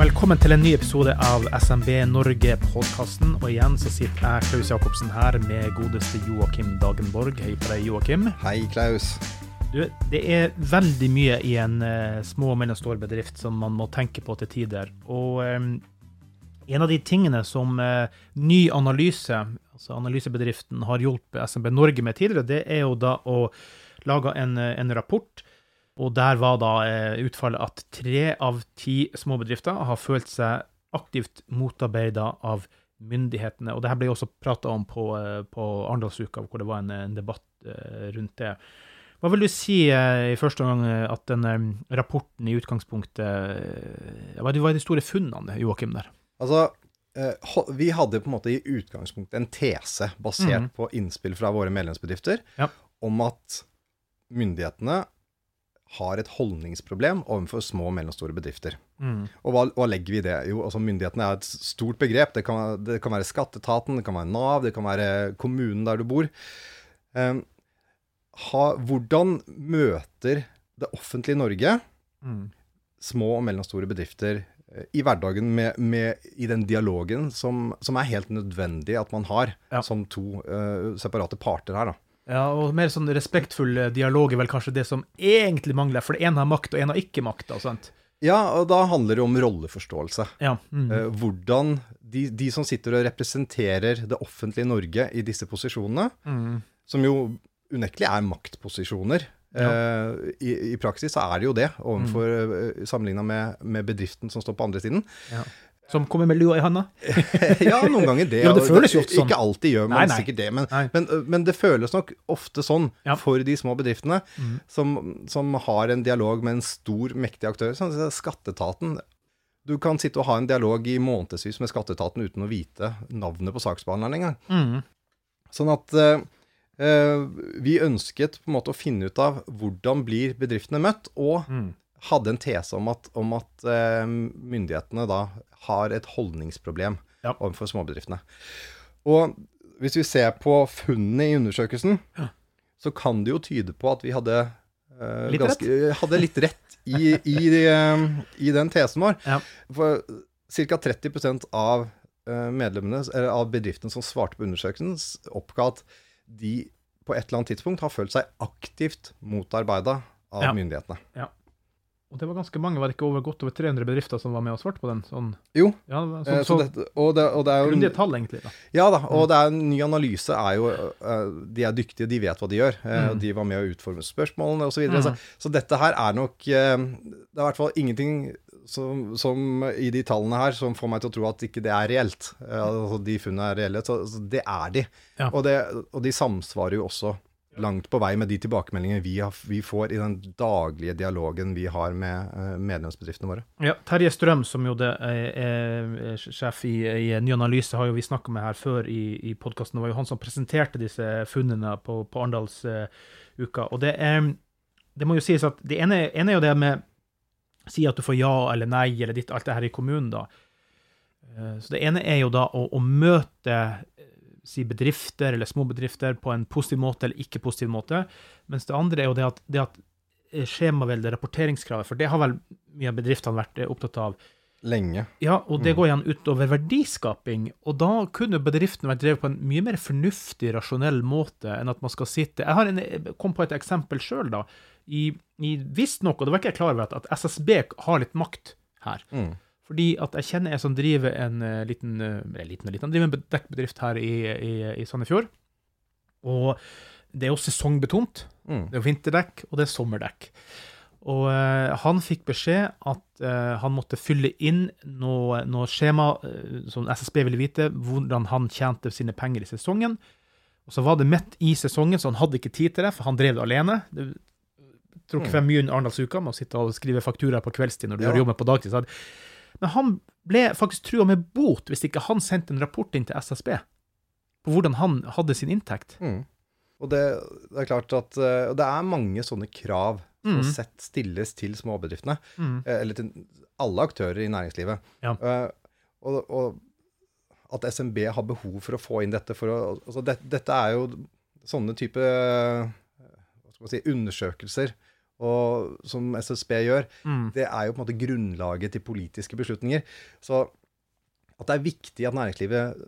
velkommen til en ny episode av SMB Norge-podkasten. Og igjen så sitter jeg, Klaus Jacobsen, her med godeste Joakim Dagenborg. Hei på deg, Joakim. Hei, Klaus. Du, det er veldig mye i en uh, små og mellomstor bedrift som man må tenke på til tider. Og um, en av de tingene som uh, ny analyse, altså analysebedriften, har hjulpet SMB Norge med tidligere, det er jo da å lage en, en rapport og der var da eh, utfallet at tre av ti småbedrifter har følt seg aktivt motarbeida av myndighetene. Og det her ble også prata om på, eh, på Arendalsuka, hvor det var en, en, debatt eh, rundt det. Hva vil du si i første gang at denne rapporten i utgangspunktet Hva er de store funnene, Joakim, der? Altså, vi hadde på en måte i utgangspunktet en tese basert mm. på innspill fra våre medlemsbedrifter ja. om at myndighetene har et holdningsproblem overfor små og mellomstore bedrifter. Mm. Og hva, hva, legger vi i det? Jo, altså Myndighetene er et stort begrep. Det kan, det kan, være skatteetaten, det kan være Nav, det kan være kommunen der du bor. Um, ha, hvordan møter det offentlige Norge mm. små og mellomstore bedrifter uh, i hverdagen med, med, i den dialogen som, som, er helt nødvendig at man har ja. som to uh, separate parter her? da. Ja, og mer sånn respektfull eh, dialog er vel kanskje det som egentlig mangler, for én har makt, og én har ikke makt. sant? Ja, og da handler det om rolleforståelse. Ja. Mm. Eh, hvordan de, de, som sitter og representerer det offentlige Norge i disse posisjonene, mm. som jo unektelig er maktposisjoner ja. eh, i, i, praksis så er det jo det, overfor, mm. Eh, sammenligna med, med, bedriften som står på andre siden. Ja. Som kommer med lua i handa? ja, noen ganger det. ja, det føles jo ofte sånn. Ikke alltid gjør man nei, nei. sikkert det, men, men, men, det føles nok ofte sånn ja. for de små bedriftene mm. som, som, har en dialog med en stor, mektig aktør. Sånn, skatteetaten Du kan sitte og ha en dialog i månedsvis med skatteetaten uten å vite navnet på saksbehandleren engang. Mm. Sånn at uh, vi ønsket på en måte å finne ut av hvordan blir bedriftene møtt, og mm hadde en tese om at, om at uh, myndighetene da har et holdningsproblem ja. overfor småbedriftene. Og hvis vi ser på funnene i undersøkelsen, ja. så kan det jo tyde på at vi hadde, uh, litt, ganske, rett. hadde litt rett i, i, de, uh, i den tesen vår. Ja. For ca. 30 av medlemmene, eller av bedriftene som svarte på undersøkelsen, oppga at de på et eller annet tidspunkt har følt seg aktivt motarbeida av myndighetene. Ja. Og det var ganske mange, var det ikke over godt over 300 bedrifter som var med og svarte på den? Sånn, jo. Ja, sånn, så, så, det, og det, og det er jo Grundige tall, egentlig. da. Ja da, og det er en ny analyse er jo uh, De er dyktige, de vet hva de gjør. Uh, mm. De var med å utforme spørsmålene osv. Så, videre, mm. så, så dette her er nok Det er i hvert fall ingenting som, som, i de tallene her som får meg til å tro at ikke det er reelt. altså De funnene er reelle. Så, det er de. Ja. Og, og de samsvarer jo også langt på vei med de tilbakemeldingene vi, har, vi, får i den daglige dialogen vi har med uh, medlemsbedriftene våre. Ja, Terje Strøm, som jo det er, sjef i, i Ny Analyse, har jo vi snakka med her før i, i podkasten. Det var jo han som presenterte disse funnene på, på Arendalsuka. Og det, det må jo sies at det ene, ene, er jo det med Si at du får ja eller nei eller ditt, alt det her i kommunen, da. Uh, så det ene er jo da å, å møte si bedrifter eller små bedrifter på en positiv måte eller ikke positiv måte. Mens det andre er jo det at, det at skjemaveldet, rapporteringskravet, for det har vel mye av bedriftene vært eh, opptatt av. Lenge. Ja, og det mm. går igjen utover verdiskaping. Og da kunne bedriften vært drevet på en mye mer fornuftig, rasjonell måte enn at man skal sitte Jeg har en, kom på et eksempel sjøl, da. I, i Visstnok, og det var ikke jeg klar over, at, at SSB har litt makt her. Mm. Fordi at jeg kjenner en som driver en uh, liten, uh, liten, liten driver en dekkbedrift her i, i, i, Sandefjord. Og det er jo sesongbetont. Mm. Det er vinterdekk, og det er sommerdekk. Og uh, han fikk beskjed at han måtte fylle inn noe, noe skjema som SSB ville vite, hvordan han tjente sine penger i sesongen. Og så var det midt i sesongen, så han hadde ikke tid til det, for han drev det alene. Det tror ikke mm. mye under Arendalsuka med å sitte og skrive fakturaer på kveldstid når du ja. gjør jobben på dagtid. Så men han ble faktisk trua med bot hvis ikke han sendte en rapport inn til SSB på hvordan han hadde sin inntekt. Mm. Og det, det, er klart at uh, det er mange sånne krav som mm. sett stilles til småbedriftene. Mm. Uh, eller til alle aktører i næringslivet. Ja. Uh, og, og, at SMB har behov for å få inn dette for å altså det, Dette er jo sånne type si, undersøkelser og som SSB gjør, mm. det er jo på en måte grunnlaget til politiske beslutninger. Så at det er viktig at næringslivet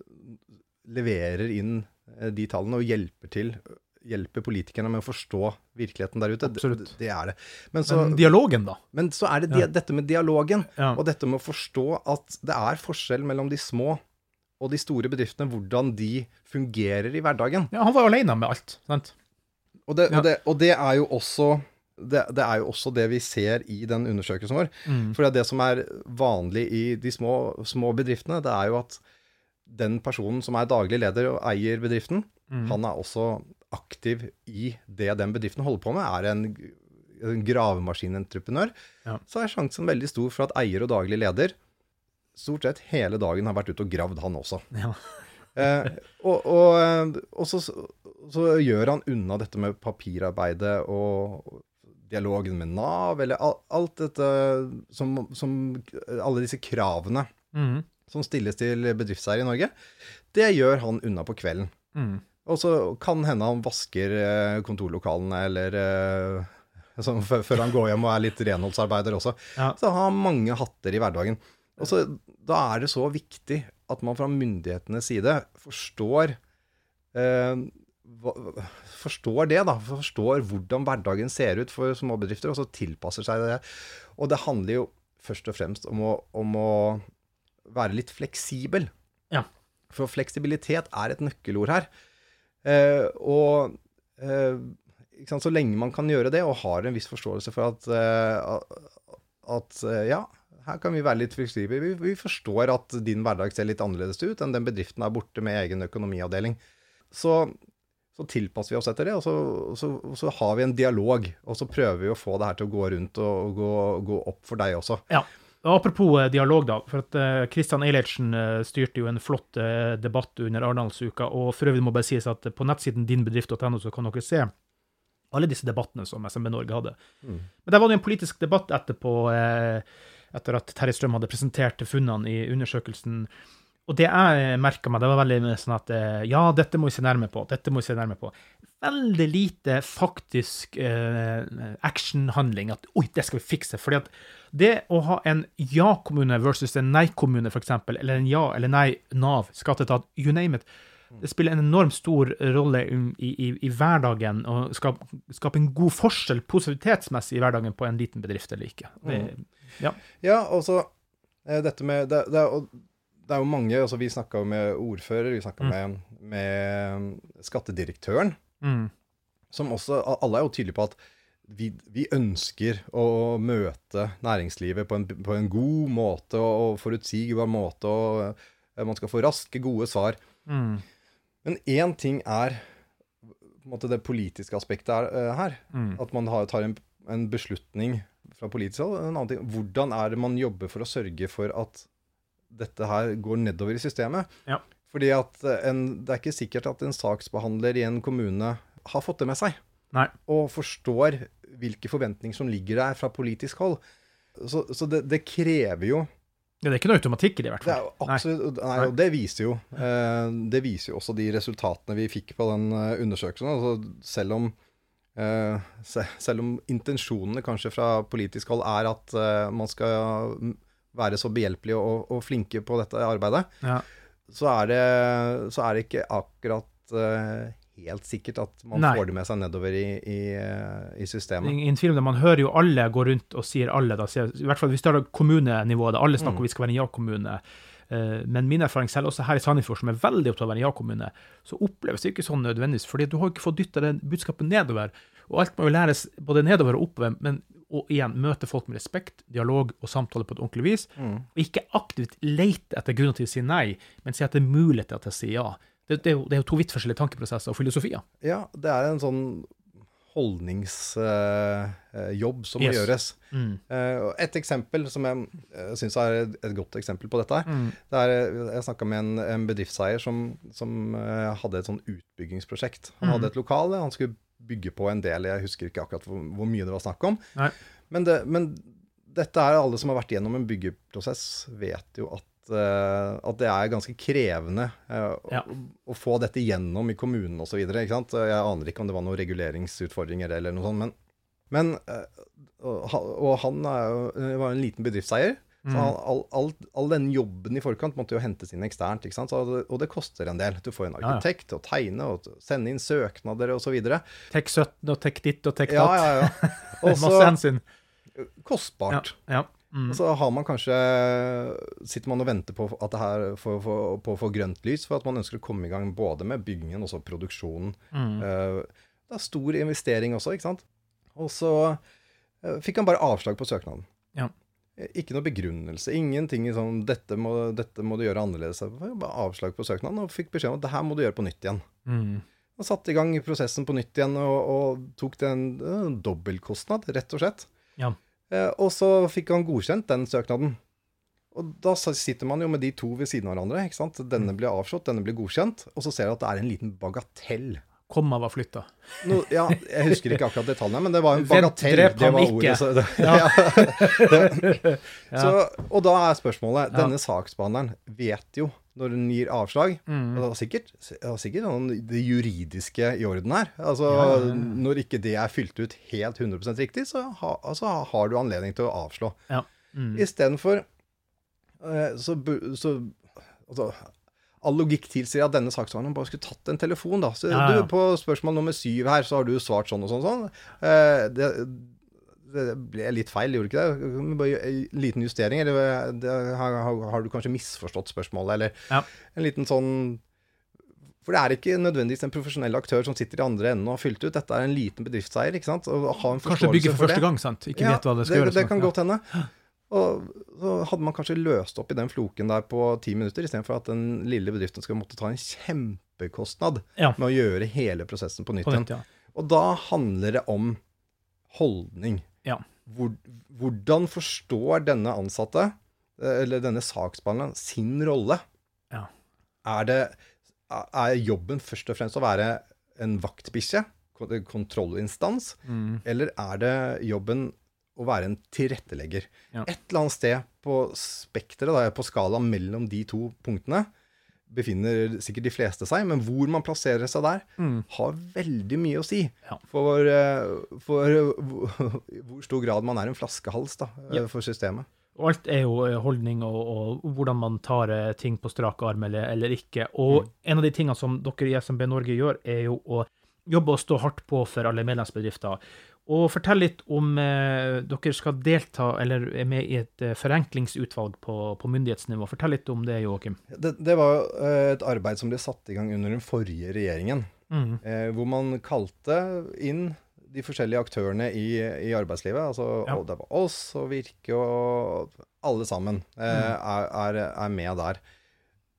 leverer inn eh, de tallene og hjelper til hjelper politikerne med å forstå virkeligheten der ute. Absolutt. Det, det er det. Men, så, men, dialogen, da? Men så er det ja. dette med dialogen, ja. og dette med å forstå at det er forskjell mellom de små og de store bedriftene, hvordan de fungerer i hverdagen. Ja, han var jo alene med alt, sant? Og det, og det, og det er jo også det, det, er jo også det vi ser i den undersøkelsen vår. Mm. For det som er vanlig i de små, små, bedriftene, det er jo at den personen som er daglig leder og eier bedriften, mm. han er også aktiv i det den bedriften holder på med. Er en, en gravemaskinentreprenør, ja. så er sjansen veldig stor for at eier og daglig leder stort sett hele dagen har vært ute og gravd, han også. Ja. eh, og, og, og så, så, gjør han unna dette med papirarbeidet og dialogen med Nav, eller alt dette som, som Alle disse kravene mm. som stilles til bedriftseiere i Norge, det gjør han unna på kvelden. Mm. Og så kan hende han vasker eh, kontorlokalene, eller sånn, før han går hjem og er litt renholdsarbeider også. Ja. Så han har mange hatter i hverdagen. Og så, Da er det så viktig at man fra myndighetenes side forstår eh, forstår det, da. Forstår hvordan hverdagen ser ut for småbedrifter, og så tilpasser seg det. Og det handler jo først og fremst om å, om å være litt fleksibel. Ja. For fleksibilitet er et nøkkelord her. Eh, og eh, sant, så lenge man kan gjøre det, og har en viss forståelse for at, eh, at eh, ja, her kan vi være litt fleksible. Vi, vi, forstår at din hverdag ser litt annerledes ut enn den bedriften er borte med egen økonomiavdeling. Så så tilpasser vi oss etter det, og så, så, så, har vi en dialog. Og så prøver vi å få det her til å gå rundt og gå, gå opp for deg også. Ja. Apropos eh, dialog, da. for at uh, Christian Eilertsen uh, styrte jo en flott uh, debatt under Arendalsuka. Og for øvrig må bare sies at på nettsiden dinbedrift.no så kan dere se alle disse debattene som SMB Norge hadde. Mm. Men der var det en politisk debatt etterpå, etter at Terje Strøm hadde presentert funnene i undersøkelsen og det jeg merka meg, det var veldig sånn at eh, ja, dette må vi se nærmere på. Dette må vi se nærmere på. Veldig lite faktisk eh, actionhandling. At oi, det skal vi fikse. fordi at det å ha en ja-kommune versus en nei-kommune, f.eks., eller en ja eller nei Nav, skatteetat, you name it, det spiller en enormt stor rolle i, i, i hverdagen og skape, skap en god forskjell positivitetsmessig i hverdagen på en liten bedrift eller ikke. Det, mm. ja. ja, og så eh, dette med det, det, det er jo mange altså Vi snakka med ordfører, vi snakka mm. med, med, skattedirektøren. Mm. Som også Alle er jo tydelige på at vi, vi ønsker å møte næringslivet på en, på en, god måte og forutsigbar måte, og eh, man skal få raske, gode svar. Mm. Men én ting er på en måte det politiske aspektet er, uh, her. Mm. At man har, tar en, en, beslutning fra politisk hold. En annen ting, hvordan er det man jobber for å sørge for at dette her går nedover i systemet. Ja. Fordi at en, det er ikke sikkert at en saksbehandler i en kommune har fått det med seg. Nei. Og forstår hvilke forventninger som ligger der fra politisk hold. Så, så det, det, krever jo ja, Det er ikke noe automatikk i det, i hvert fall. Det absolutt, nei. nei, og det viser jo eh, Det viser jo også de resultatene vi fikk på den uh, undersøkelsen. Altså, selv om eh, selv om intensjonene kanskje fra politisk hold er at uh, man skal være så behjelpelige og, og, flinke på dette arbeidet, ja. så, er det, så, er det, ikke akkurat uh, helt sikkert at man Nei. får det med seg nedover i, i, i systemet. Ingen tvil om det. Man hører jo alle gå rundt og sier alle. Da, I hvert fall hvis det er kommunenivået. Alle snakker om mm. vi skal være en ja-kommune. Eh, men min erfaring selv, også her i Sandefjord, som er veldig opptatt av å en ja-kommune, så oppleves det ikke sånn nødvendigvis. fordi du har ikke fått dytta det budskapet nedover. Og alt må jo læres både nedover og oppover. Men og igjen møte folk med respekt, dialog og samtale på et ordentlig vis. Mm. Og ikke aktivt lete etter grunner til å si nei, men si at det er muligheter til å si ja. Det, det, er jo, det, er jo, to vidt forskjellige tankeprosesser og filosofier. Ja, det er en sånn holdningsjobb uh, som yes. må gjøres. Mm. Uh, et eksempel som jeg uh, syns er et, et, godt eksempel på dette, mm. det er, jeg snakka med en, en, bedriftseier som, som uh, hadde et sånn utbyggingsprosjekt. Han mm. hadde et lokale, han skulle bygge på en del. Jeg husker ikke akkurat hvor, hvor mye det var snakk om. Men, det, men, dette er alle som har vært gjennom en byggeprosess, vet jo at, uh, at det er ganske krevende uh, ja. å, å, få dette gjennom i kommunen osv. Jeg aner ikke om det var noen reguleringsutfordringer eller noe sånt. men Men, og han jo, var en liten bedriftseier. Så mm. all, all, all, den jobben i forkant måtte jo hentes inn eksternt. ikke sant? Så, og det koster en del. Du får en arkitekt til å tegne og sende inn søknader osv. Tek 17 og tek ditt og tek datt. Ja, ja, ja. Masse hensyn. Kostbart. Ja, ja. Mm. Og så har man kanskje sitter man og venter på at det her får, på å få grønt lys for at man ønsker å komme i gang både med byggingen og så produksjonen. Mm. Uh, det er stor investering også, ikke sant. Og så uh, fikk han bare avslag på søknaden. Ja. Ikke noe begrunnelse. Ingenting i sånn dette må, dette må, du gjøre annerledes'. Bare avslag på søknaden, og fikk beskjed om at det her må du gjøre på nytt igjen. Mm. Og satte i gang prosessen på nytt igjen, og, og tok det en, en dobbeltkostnad, rett og slett. Ja. Eh, og så fikk han godkjent den søknaden. Og da sitter man jo med de to ved siden av hverandre. ikke sant? Denne mm. blir avslått, denne blir godkjent. Og så ser du at det er en liten bagatell komma var flytta. No, ja, jeg husker ikke akkurat detaljene, men det var en bagatell. Det var ordet. Så, det, ja. Ja. så, og da er spørsmålet Denne saksbehandleren vet jo når hun gir avslag mm. og det var sikkert, det var sikkert noen, det juridiske i orden her. Altså, Når ikke det er fylt ut helt 100% riktig, så, ha, altså, har du anledning til å avslå. Ja. Mm. Istedenfor eh, så, så altså, all logikk tilsier at denne saksbehandleren bare skulle tatt en telefon. da. Så ja, ja. Du, På spørsmål nummer syv her, så har du svart sånn og sånn. sånn. Eh, det, det, ble litt feil, gjorde ikke det? Bare en liten justering. Eller det, har, har, du kanskje misforstått spørsmålet, eller ja. en liten sånn For det er ikke nødvendigvis en profesjonell aktør som sitter i andre enden og har fylt ut. Dette er en liten bedriftseier. ikke sant? Og har en Kanskje bygger for, for første gang, sant? Ikke vet hva det skal gjøres. Det kan godt hende. Og så hadde man kanskje løst opp i den floken der på ti minutter, istedenfor at den lille bedriften skal måtte ta en kjempekostnad ja. med å gjøre hele prosessen på nytt igjen. Ja. Og da handler det om holdning. Ja. Hvor, hvordan forstår denne ansatte, eller denne saksbehandleren, sin rolle? Ja. Er, det, er jobben først og fremst å være en vaktbikkje? Kontrollinstans? Mm. Eller er det jobben å være en tilrettelegger. Ja. Et eller annet sted på spekteret, på skalaen mellom de to punktene, befinner sikkert de fleste seg, men hvor man plasserer seg der, mm. har veldig mye å si ja. for, eh, for hvor stor grad man er en flaskehals da, eh, ja. for systemet. Og alt er jo eh, holdning og, og, hvordan man tar ting på strak arm eller, eller ikke. Og mm. en av de tingene som dere i SMB Norge gjør, er jo å jobbe og stå hardt på for alle medlemsbedrifter. Og fortell litt om eh, dere skal delta, eller er med i et eh, forenklingsutvalg på, på, myndighetsnivå. Fortell litt om det, Joakim. Det, det var eh, et arbeid som ble satt i gang under den forrige regjeringen. Mm. Eh, hvor man kalte inn de forskjellige aktørene i, i arbeidslivet. Altså, ja. og det var oss og Virke og alle sammen eh, mm. er, er, er med der.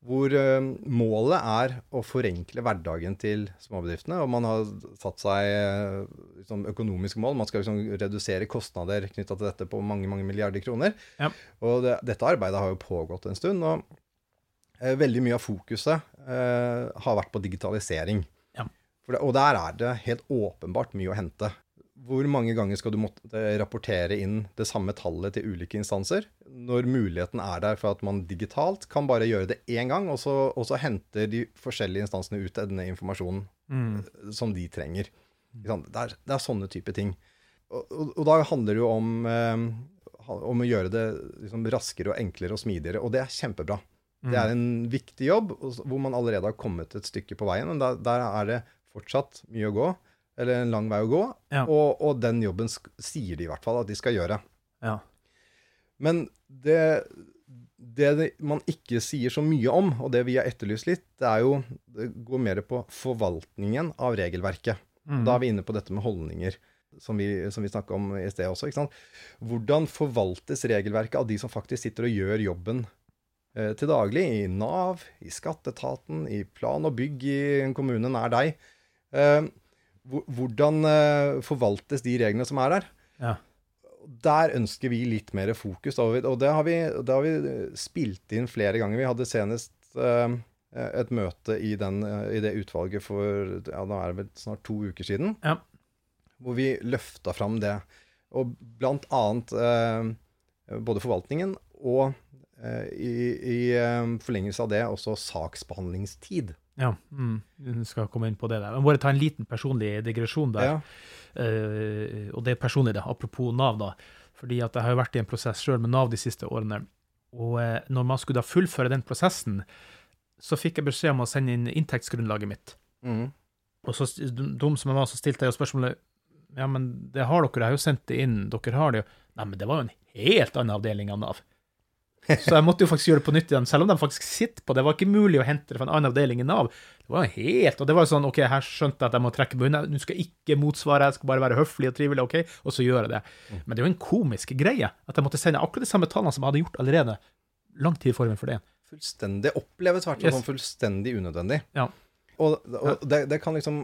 Hvor uh, målet er å forenkle hverdagen til småbedriftene. Og man har satt seg uh, liksom økonomiske mål. Man skal liksom redusere kostnader knytta til dette på mange mange milliarder kroner. Ja. Og det, dette arbeidet har jo pågått en stund. Og uh, veldig mye av fokuset har vært på digitalisering. Ja. Det, og der er det helt åpenbart mye å hente hvor mange ganger skal du måtte rapportere inn det samme tallet til ulike instanser, når muligheten er der for at man digitalt kan bare gjøre det én gang, og så, og så, henter de forskjellige instansene ut denne informasjonen mm. som de trenger. Det er, det er, sånne type ting. Og, og, og da handler det jo om, eh, om å gjøre det liksom raskere og enklere og smidigere, og det er kjempebra. Mm. Det er en viktig jobb hvor man allerede har kommet et stykke på veien, men der, der er det fortsatt mye å gå eller en lang vei å gå. Ja. Og, og, den jobben sier de i hvert fall at de skal gjøre. Ja. Men det, det, man ikke sier så mye om, og det vi har etterlyst litt, det er jo Det går mer på forvaltningen av regelverket. Mm. Da er vi inne på dette med holdninger, som vi, som vi snakka om i sted også. ikke sant? Hvordan forvaltes regelverket av de som faktisk sitter og gjør jobben eh, til daglig? I Nav, i skatteetaten, i plan og bygg i en kommune nær deg. Eh, hvordan uh, forvaltes de reglene som er der? Ja. Der ønsker vi litt mer fokus. Og det har vi, det har vi spilt inn flere ganger. Vi hadde senest uh, et møte i, den, uh, i, det utvalget for ja, nå er det vel snart to uker siden. Ja. Hvor vi løfta fram det. Og blant annet både forvaltningen og i, i forlengelse av det også saksbehandlingstid. Ja, mm, vi skal komme inn på det der. Men bare ta en liten personlig digresjon der. Ja. Uh, og det er personlig, det. Apropos Nav, da. Fordi at jeg har jo vært i en prosess sjøl med Nav de siste årene. Og uh, når man skulle da fullføre den prosessen, så fikk jeg beskjed om å sende inn inntektsgrunnlaget mitt. Mm. Og så dum som jeg var, så stilte jeg jo spørsmålet ja, men det har dere, jeg har jo sendt det inn, dere har det jo. Nei, men det var jo en helt annen avdeling av Nav. Så jeg måtte jo faktisk gjøre det på nytt igjen, selv om de faktisk sitter på det. var ikke mulig å hente det fra en annen avdeling i Nav. Det var jo helt, og det var jo sånn OK, her skjønte jeg at jeg må trekke på Nå skal jeg ikke motsvare, jeg skal bare være høflig og trivelig, OK? Og så gjør jeg det. Mm. Men det er jo en komisk greie at jeg måtte sende akkurat de samme tallene som jeg hadde gjort allerede lang tid formen for det. Fullstendig oppleves hvert yes. som fullstendig unødvendig. Ja. Og, og det, det, kan liksom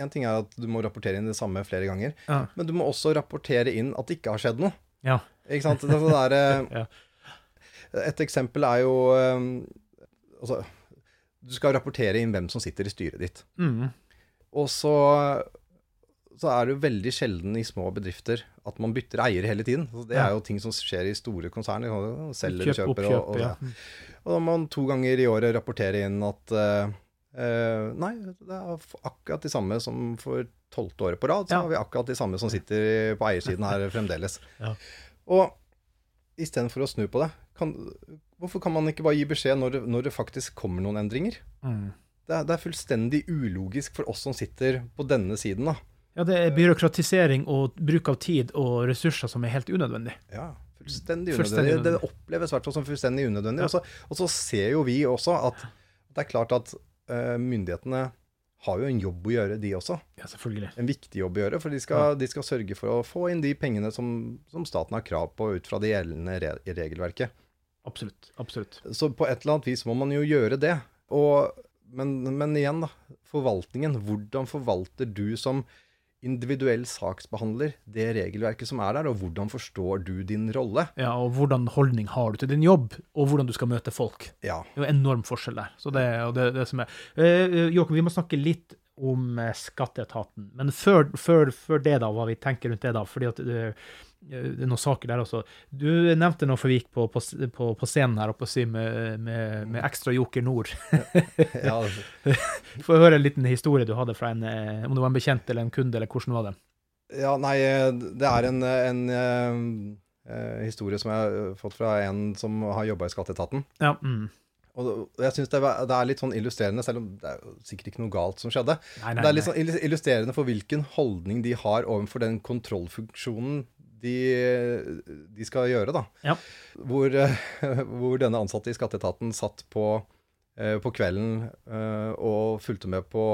En ting er at du må rapportere inn det samme flere ganger, ja. men du må også rapportere inn at det ikke har skjedd noe. Ja. Ikke sant? Det er sånn der, ja. Et eksempel er jo um, Altså, du skal rapportere inn hvem som sitter i styret ditt. Mm. Og så, så er det jo veldig sjelden i små bedrifter at man bytter eier hele tiden. Så det er jo ting som skjer i store konsern. Selger, Kjøp, kjøper og, og, ja. og da må man to ganger i året rapportere inn at uh, uh, Nei, det er akkurat de samme som for tolvte året på rad. Så ja. har vi akkurat de samme som sitter på eiersiden her fremdeles. Ja. Og istedenfor å snu på det, kan, hvorfor kan man ikke bare gi beskjed når det, når det faktisk kommer noen endringer? Mm. Det, er, det, er, fullstendig ulogisk for oss som sitter på denne siden. da. Ja, det er byråkratisering og bruk av tid og ressurser som er helt unødvendig. Ja, fullstendig unødvendig. Fullstendig unødvendig. Det oppleves hvert fall som fullstendig unødvendig. Ja. Og, så, ser jo vi også at det er klart at uh, myndighetene har jo en jobb å gjøre, de også. Ja, selvfølgelig. En viktig jobb å gjøre, for de skal, ja. de skal sørge for å få inn de pengene som, som, staten har krav på ut fra det gjeldende re regelverket. Absolutt. absolutt. Så på et eller annet vis må man jo gjøre det. Og, men, men igjen, da. Forvaltningen. Hvordan forvalter du som individuell saksbehandler det regelverket som er der, og hvordan forstår du din rolle? Ja, og hvordan holdning har du til din jobb, og hvordan du skal møte folk. Ja. Det er jo enorm forskjell der. Så det det, det som er. Eh, Joakim, vi må snakke litt om eh, skatteetaten. Men før, før, før, det, da, hva vi tenker rundt det, da. fordi at eh, noen saker der også. Du nevnte noe for vi gikk på, på, på, på scenen her oppe med, med, med Ekstra Joker Nord. ja, altså. Få høre en liten historie du hadde fra en eh, Om det var en bekjent eller en kunde, eller hvordan var det? Ja, nei, det er en, en, en, en historie som jeg har fått fra en som har jobba i Skatteetaten. Ja, mm. Og jeg syns det, det, er litt sånn illustrerende, selv om det er sikkert ikke noe galt som skjedde. Nei, nei, det er litt sånn illustrerende for hvilken holdning de har overfor den kontrollfunksjonen de, de skal gjøre. da. Ja. Hvor, hvor, denne ansatte i skatteetaten satt på, eh, på kvelden eh, og fulgte med på,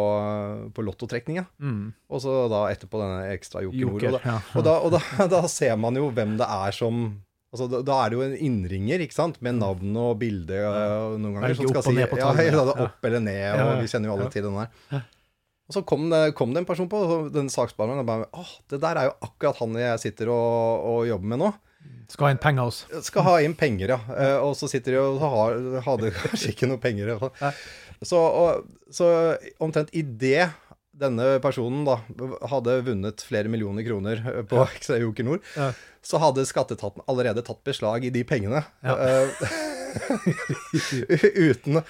på lottotrekninga. Mm. Og så da etterpå denne ekstra Joker Og, da, ja. og, da, og da, da ser man jo hvem det er som Altså, da, da, er det jo en innringer ikke sant? med navn og bilde. Og noen ganger som skal si ja, ja, opp eller ned. og Vi kjenner jo alle til den der. Og så kom det, kom det en person på den saksbehandleren og bare Å, det der er jo akkurat han jeg sitter og, og jobber med nå. Skal ha inn penger hos. Skal ha inn penger, ja. Eh, og så sitter de og har, hadde kanskje ikke noe penger. Så, og, så omtrent idet denne personen da hadde vunnet flere millioner kroner på ja. Joker Nord, ja. så hadde skatteetaten allerede tatt beslag i de pengene. Ja. Uten,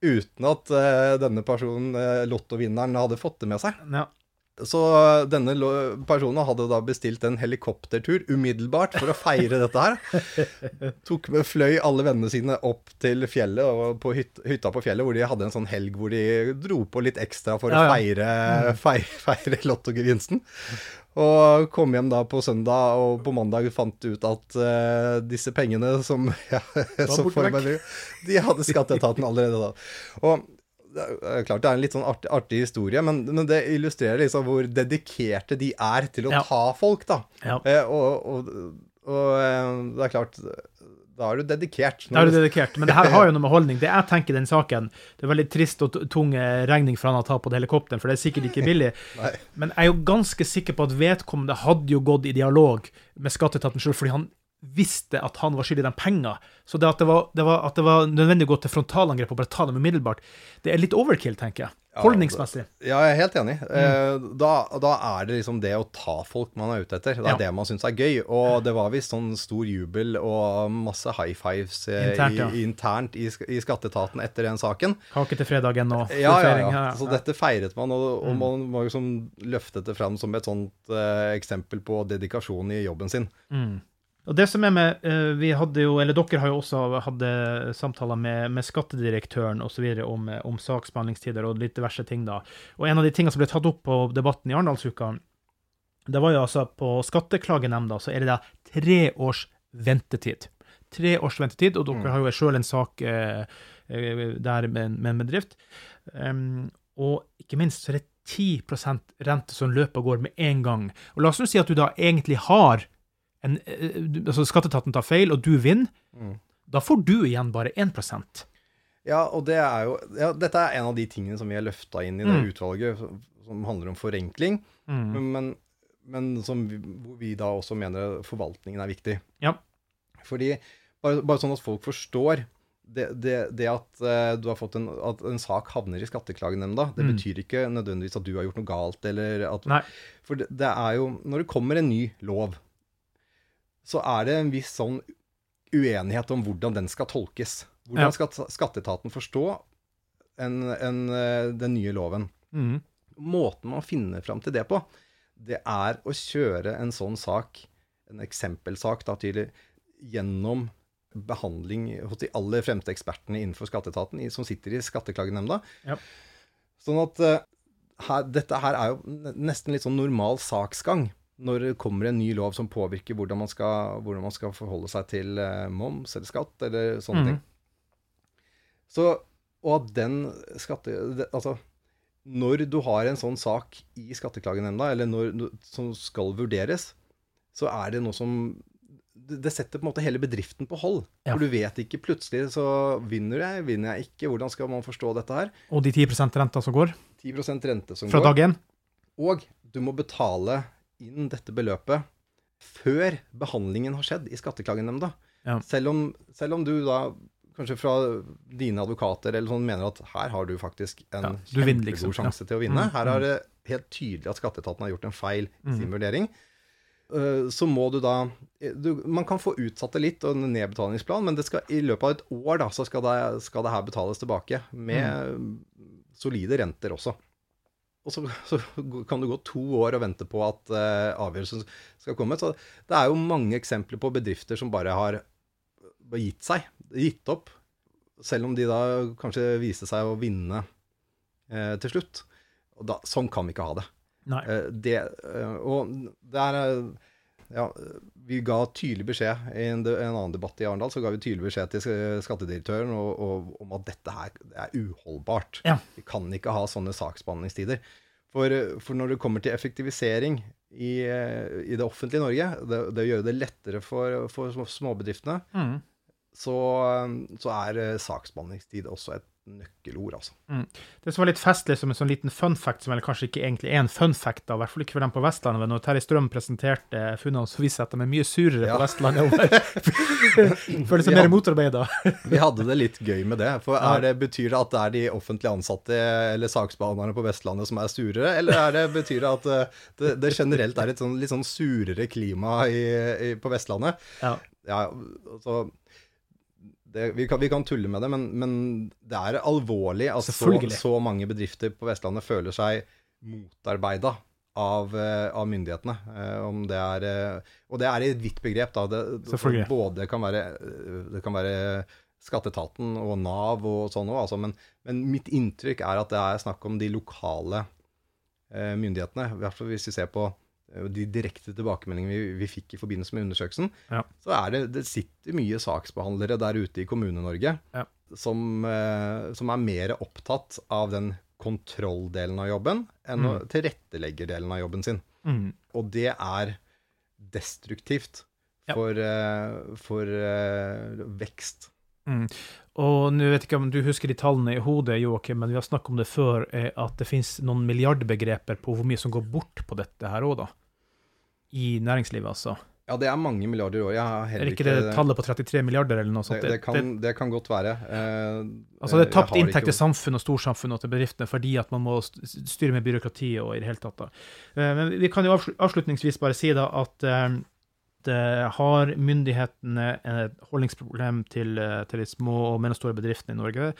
uten, at uh, denne personen, uh, lottovinneren, hadde fått det med seg. Ja. Så denne personen hadde da bestilt en helikoptertur umiddelbart for å feire dette her. Tok med Fløy alle vennene sine opp til fjellet, og på hyt, hytta på fjellet, hvor de hadde en sånn helg hvor de dro på litt ekstra for ja, ja. å feire, mm. feire, feire lottogevinsten. Og kom hjem da på søndag, og på mandag fant ut at uh, disse pengene som, ja, som De hadde skatteetaten allerede da. Og det er klart det er en litt sånn artig, artig historie, men, men, det illustrerer liksom hvor dedikerte de er til å ja. ta folk, da. Ja. Eh, og, og, og, eh, det er klart da er du dedikert. Da er du dedikert, Men det her har jo noe med holdning. Det jeg tenker den saken, det er veldig trist og tung eh, regning for han å ta på det helikopteren, for det er sikkert ikke billig. men jeg er jo ganske sikker på at vedkommende hadde jo gått i dialog med skatteetaten sjøl, fordi han visste at han var skyldig dem penger. Så det at det, var, det var, at det var nødvendig å gå til frontalangrep og bare ta dem umiddelbart, det er litt overkill, tenker jeg. Holdningsmessig. Ja, jeg er helt enig. Mm. Eh, da, da, er det liksom det å ta folk man er ute etter. Det er ja. det man syns er gøy. Og det var visst sånn stor jubel og masse high fives eh, internt, ja. i, internt i, i, skatteetaten etter den saken. Kake til fredagen og ja, ja, ja. Så dette feiret man, og, og mm. man var liksom løftet det fram som et sånt uh, eksempel på dedikasjon i jobben sin. Mm. Og det som er med, eh, vi hadde jo, eller Dere har jo også hatt samtaler med, med skattedirektøren osv. Om, om saksbehandlingstider og litt diverse ting. da. Og En av de tingene som ble tatt opp på debatten i Arendalsuka, det var jo altså på Skatteklagenemnda så er det da tre års ventetid. Tre års ventetid, og dere mm. har jo sjøl en sak eh, eh, der med, med en bedrift. Um, og ikke minst så er det 10 rente som løper og går med en gang. Og La oss nå si at du da egentlig har en, eh, altså Skatteetaten tar feil, og du vinner, mm. da får du igjen bare 1% Ja, og det er jo ja, Dette er en av de tingene som vi har løfta inn i det mm. utvalget, som, handler om forenkling, mm. men, men, som vi, hvor vi da også mener forvaltningen er viktig. Ja. Fordi, bare, bare sånn at folk forstår det, det, det at uh, du har fått en, at en sak havner i Skatteklagenemnda, det mm. betyr ikke nødvendigvis at du har gjort noe galt. eller at, Nei. For det, det, er jo Når det kommer en ny lov, så er det en viss sånn uenighet om hvordan den skal tolkes. Hvordan skal skatteetaten forstå en, en, eh, den nye loven? Mm. Måten man finner fram til det på, det er å kjøre en sånn sak, en eksempelsak, da, tydelig, gjennom behandling hos de aller fremste ekspertene innenfor skatteetaten, som sitter i Skatteklagenemnda. Ja. Sånn at uh, her, dette her er jo nesten litt sånn normal saksgang når det kommer en ny lov som påvirker hvordan man skal, hvordan man skal forholde seg til eh, moms eller skatt eller sånne mm. ting. Så, og at den skatte... Det, altså, når du har en sånn sak i Skatteklagenemnda, eller når, som skal vurderes, så er det noe som det setter på en måte hele bedriften på hold. Ja. For du vet ikke plutselig så vinner jeg, vinner jeg ikke. Hvordan skal man forstå dette her? Og de 10% renta som går? 10% rente som Fra går. Fra dag én? Og du må betale inn dette beløpet før behandlingen har skjedd i Skatteklagenemnda. Ja. Selv, om, selv om du da kanskje fra dine advokater eller sånn mener at her har du faktisk en ja, kjempegod liksom. sjanse ja. til å vinne. Mm, her er mm. det helt tydelig at skatteetaten har gjort en feil i sin mm. vurdering. Uh, så må du da du, Man kan få utsatt det litt, og en nedbetalingsplan, men skal, i løpet av et år da, så skal det, skal det her betales tilbake. Med mm. solide renter også. Og så, så, kan det gå to år og vente på at uh, avgjørelsen skal komme. Så det er jo mange eksempler på bedrifter som bare har gitt seg, gitt opp. Selv om de da kanskje viste seg å vinne uh, til slutt. Og da, sånn kan vi ikke ha det. Uh, det og det er ja, vi ga tydelig beskjed i en, en, annen debatt i Arendal så ga vi tydelig beskjed til skattedirektøren og, og, om at dette her er uholdbart. Ja. Vi kan ikke ha sånne saksbehandlingstider. For, for når det kommer til effektivisering i, i det offentlige Norge, det, det, å gjøre det lettere for, for småbedriftene, mm. Så, så, er saksbehandlingstid også et nøkkelord, altså. Mm. Det som var litt festlig som en sånn liten fun fact, som vel kanskje ikke egentlig er en fun fact, da, i hvert fall ikke for dem på Vestlandet, men når Terje Strøm presenterte funnene, så viste det at de er mye surere ja. på Vestlandet. Føles som mer motarbeida. vi hadde det litt gøy med det. For det, Betyr det at det er de offentlig ansatte eller saksbehandlerne på Vestlandet som er surere, eller det, betyr det at eh, det, det, generelt er et sånn, litt sånn surere klima i, i, på Vestlandet? Ja. ja så det, vi, kan, vi, kan, tulle med det, men, men det er alvorlig at så, så, mange bedrifter på Vestlandet føler seg motarbeida av, eh, av, myndighetene. Eh, om det er, eh, og det er et vidt begrep. Da. Det, både kan være, det kan være skatteetaten og Nav og sånn òg, altså, men, men, mitt inntrykk er at det er snakk om de lokale myndighetene. I hvert fall hvis vi ser på de direkte tilbakemeldingene vi, vi, fikk i forbindelse med undersøkelsen, ja. så er det, det sitter mye saksbehandlere der ute i Kommune-Norge ja. som, eh, som, er mer opptatt av den kontrolldelen av jobben enn mm. tilretteleggerdelen av jobben sin. Mm. Og det er destruktivt for, ja. for uh, vekst. Mm. Og nå vet jeg ikke om du husker de tallene i hodet, Joakim, men vi har snakket om det før, eh, at det finnes noen milliardbegreper på hvor mye som går bort på dette her òg, da. I næringslivet, altså. Ja, det er mange milliarder i år. er ikke det ikke, tallet på 33 milliarder eller noe sånt? Det, det, kan, det kan, godt være. Eh, altså det er tapt inntekt til samfunn og storsamfunn og til bedriftene fordi at man må styre med byråkrati og i det hele tatt. Da. Eh, men vi kan jo avslutningsvis bare si da at eh, har myndighetene et holdningsproblem til, eh, til de små og mellomstore bedriftene i Norge?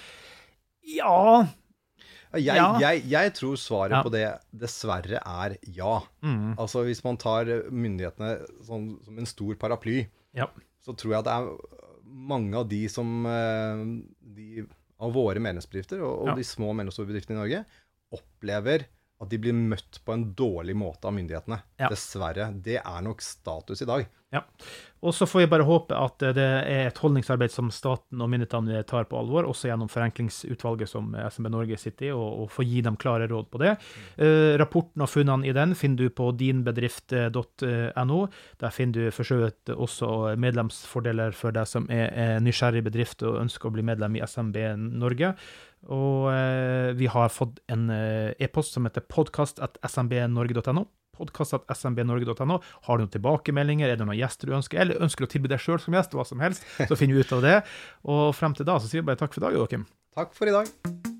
Ja, jeg, ja. jeg, jeg, tror svaret ja. på det dessverre er ja. Mm. Altså Hvis man tar myndighetene sånn, som en stor paraply, ja. så tror jeg at det er mange av de som eh, de, Av våre medlemsbedrifter og, og de små og mellomstore bedriftene i Norge opplever at de blir møtt på en dårlig måte av myndighetene. Ja. Dessverre. Det er nok status i dag. Ja. Og så får vi bare håpe at det er et holdningsarbeid som staten og myndighetene tar på alvor, også gjennom forenklingsutvalget som SMB Norge sitter i, og, og får gi dem klare råd på det. Uh, rapporten og funnene i den finner du på dinbedrift.no. Der finner du for så vidt også medlemsfordeler for deg som er, er nysgjerrig bedrift og ønsker å bli medlem i SMB Norge. Og eh, vi har fått en eh, e-post som heter podkast.smbnorge.no. Podkast.smbnorge.no. Har du noen tilbakemeldinger, er det noen gjester du ønsker, eller ønsker du å tilby deg sjøl som gjest, hva som helst, så finner vi ut av det. Og frem til da så sier vi bare takk for i dag, Joakim. Takk for i dag.